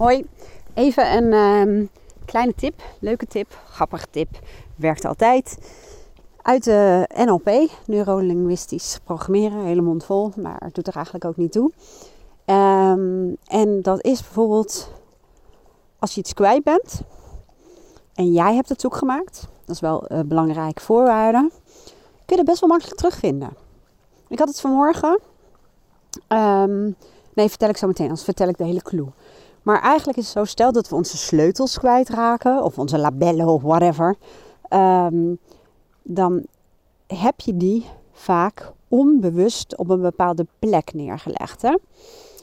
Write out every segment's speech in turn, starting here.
Hoi, even een ehm, kleine tip, leuke tip, grappige tip, werkt altijd. Uit de NLP, neurolinguistisch programmeren, hele mond vol, maar het doet er eigenlijk ook niet toe. Ehm, en dat is bijvoorbeeld als je iets kwijt bent en jij hebt het zoekgemaakt, dat is wel een belangrijke voorwaarde, kun je best wel makkelijk terugvinden. Ik had het vanmorgen. Um, nee, vertel ik zo meteen, anders vertel ik de hele clue. Maar eigenlijk is het zo, stel dat we onze sleutels kwijtraken, of onze labellen of whatever, um, dan heb je die vaak onbewust op een bepaalde plek neergelegd. Hè?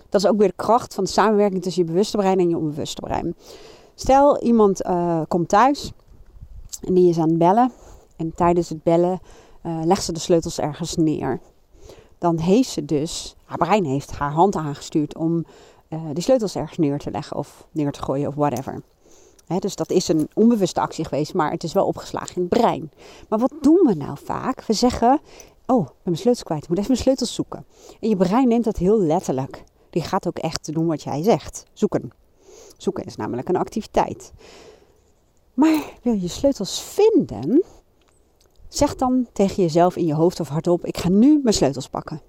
Dat is ook weer de kracht van de samenwerking tussen je bewuste brein en je onbewuste brein. Stel, iemand uh, komt thuis en die is aan het bellen. En tijdens het bellen uh, legt ze de sleutels ergens neer. Dan heeft ze dus, haar brein heeft haar hand aangestuurd om uh, die sleutels ergens neer te leggen of neer te gooien of whatever. dus dat is een onbewuste actie geweest, maar het is wel opgeslagen in het brein. Maar wat doen we nou vaak? We zeggen, oh, ik ben mijn sleutels kwijt, ik moet even mijn sleutels zoeken. En je brein neemt dat heel letterlijk. Die gaat ook echt doen wat jij zegt, zoeken. Zoeken is namelijk een activiteit. Maar wil je sleutels vinden? Zeg dan tegen jezelf in je hoofd of hardop: Ik ga nu mijn sleutels pakken.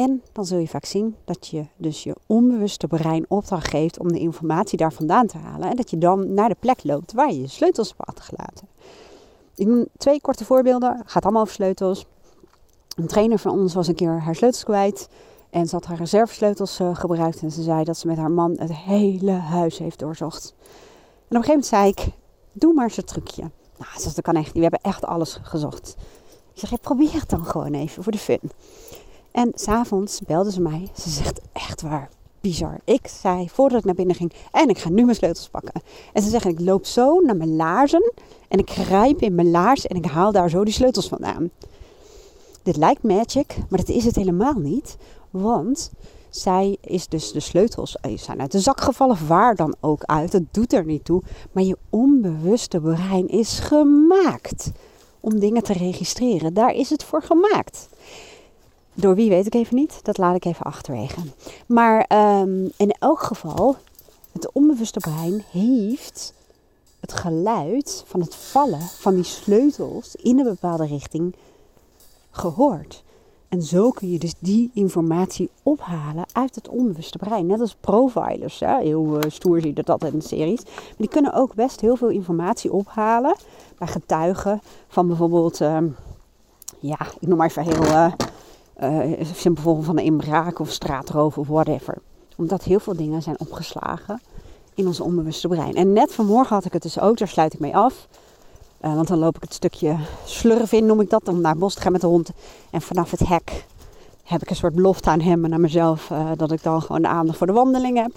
En dan zul je vaak zien dat je dus je onbewuste brein opdracht geeft om de informatie daar vandaan te halen. En dat je dan naar de plek loopt waar je je sleutels hebt achtergelaten. Ik noem twee korte voorbeelden. gaat allemaal over sleutels. Een trainer van ons was een keer haar sleutels kwijt. En ze had haar reservesleutels uh, gebruikt. En ze zei dat ze met haar man het hele huis heeft doorzocht. En op een gegeven moment zei ik, doe maar zo'n trucje. Nou, ze dat kan echt niet. We hebben echt alles gezocht. Ik zeg, probeer het dan gewoon even voor de fun. En s'avonds belde ze mij. Ze zegt echt waar, bizar. Ik zei voordat ik naar binnen ging en ik ga nu mijn sleutels pakken. En ze zegt ik loop zo naar mijn laarzen en ik grijp in mijn laars en ik haal daar zo die sleutels vandaan. Dit lijkt magic, maar dat is het helemaal niet. Want zij is dus de sleutels eh, zijn uit de zak gevallen, waar dan ook uit. Dat doet er niet toe. Maar je onbewuste brein is gemaakt om dingen te registreren. Daar is het voor gemaakt. Door wie weet ik even niet. Dat laat ik even achterwege. Maar um, in elk geval, het onbewuste brein heeft het geluid van het vallen van die sleutels in een bepaalde richting gehoord. En zo kun je dus die informatie ophalen uit het onbewuste brein. Net als profilers. Hè? Heel uh, stoer zie dat altijd in series. Maar die kunnen ook best heel veel informatie ophalen. Bij getuigen van bijvoorbeeld, uh, ja, ik noem maar even heel uh, uh, simpel voorbeeld van een inbraak of straatroof of whatever. Omdat heel veel dingen zijn opgeslagen in ons onbewuste brein. En net vanmorgen had ik het dus ook, daar sluit ik mee af. Uh, want dan loop ik het stukje slurf in, noem ik dat, om naar het bos te gaan met de hond. En vanaf het hek heb ik een soort belofte aan hem en aan mezelf uh, dat ik dan gewoon de aandacht voor de wandeling heb.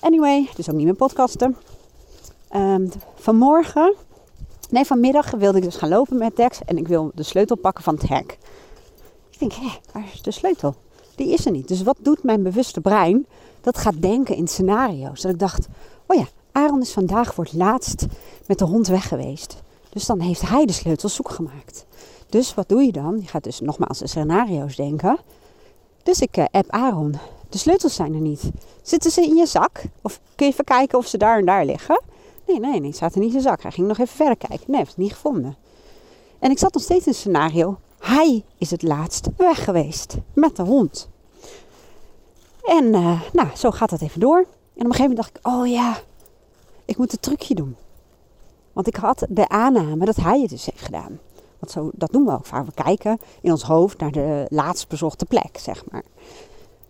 Anyway, dus ook niet meer podcasten. Um, vanmorgen, nee vanmiddag wilde ik dus gaan lopen met Dex en ik wil de sleutel pakken van het hek. Ik denk, hé, waar is de sleutel? Die is er niet. Dus wat doet mijn bewuste brein? Dat gaat denken in scenario's. Dat ik dacht, oh ja, Aaron is vandaag voor het laatst met de hond weg geweest. Dus dan heeft hij de sleutel zoek gemaakt. Dus wat doe je dan? Je gaat dus nogmaals in scenario's denken. Dus ik uh, app Aaron. De sleutels zijn er niet. Zitten ze in je zak? Of kun je even kijken of ze daar en daar liggen? Nee, nee, nee, zaten niet in zijn zak. Hij ging nog even verder kijken. Nee, heeft het niet gevonden. En ik zat nog steeds in een scenario. Hij is het laatst weg geweest met de hond. En uh, nou, zo gaat dat even door. En op een gegeven moment dacht ik, oh ja, ik moet het trucje doen. Want ik had de aanname dat hij het dus heeft gedaan. Want zo, dat doen we ook vaak. We kijken in ons hoofd naar de laatst bezochte plek, zeg maar.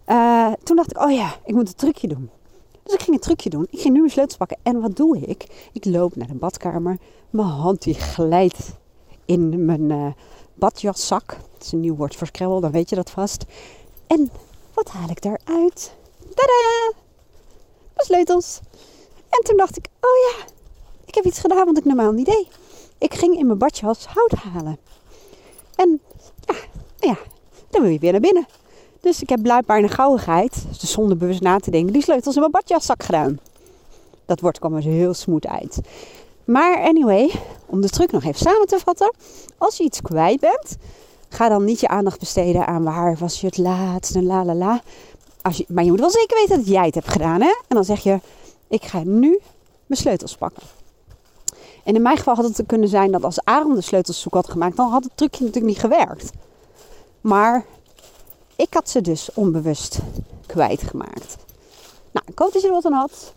Uh, toen dacht ik, oh ja, ik moet het trucje doen. Dus ik ging het trucje doen. Ik ging nu mijn sleutels pakken. En wat doe ik? Ik loop naar de badkamer. Mijn hand die glijdt in mijn uh, badjaszak. Dat is een nieuw woord voor Scrabble, dan weet je dat vast. En wat haal ik daaruit? Tada! Mijn sleutels. En toen dacht ik, oh ja, ik heb iets gedaan wat ik normaal niet deed. Ik ging in mijn badjas hout halen. En ja, nou ja, dan wil je weer naar binnen. Dus ik heb blijkbaar een gauwigheid, dus zonder bewust na te denken, die sleutels in mijn badjaszak gedaan. Dat woord kwam er heel smooth uit. Maar anyway, om de truc nog even samen te vatten. Als je iets kwijt bent, ga dan niet je aandacht besteden aan waar was je het laatst en la la la. als je, maar je moet wel zeker weten dat jij het hebt gedaan. Hè? En dan zeg je, ik ga nu mijn sleutels pakken. En in mijn geval had het kunnen zijn dat als Aaron de sleutels zoek had gemaakt, dan had het trucje natuurlijk niet gewerkt. Maar ik had ze dus onbewust kwijtgemaakt. Nou, ik hoop dat je er wat aan had.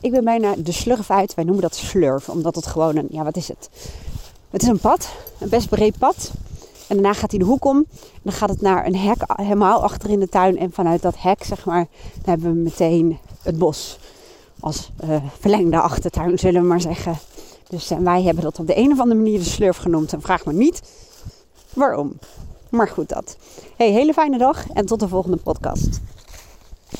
Ik ben bijna de slurf uit. Wij noemen dat slurf, omdat het gewoon een, ja wat is het? Het is een pad, een best breed pad. En daarna gaat hij de hoek om. En dan gaat het naar een hek helemaal achter in de tuin. En vanuit dat hek, zeg maar, dan hebben we meteen het bos. Als uh, verlengde achtertuin, zullen we maar zeggen. Dus wij hebben dat op de een of andere manier de slurf genoemd. En vraag me niet waarom. Maar goed dat. Hey, hele fijne dag en tot de volgende podcast.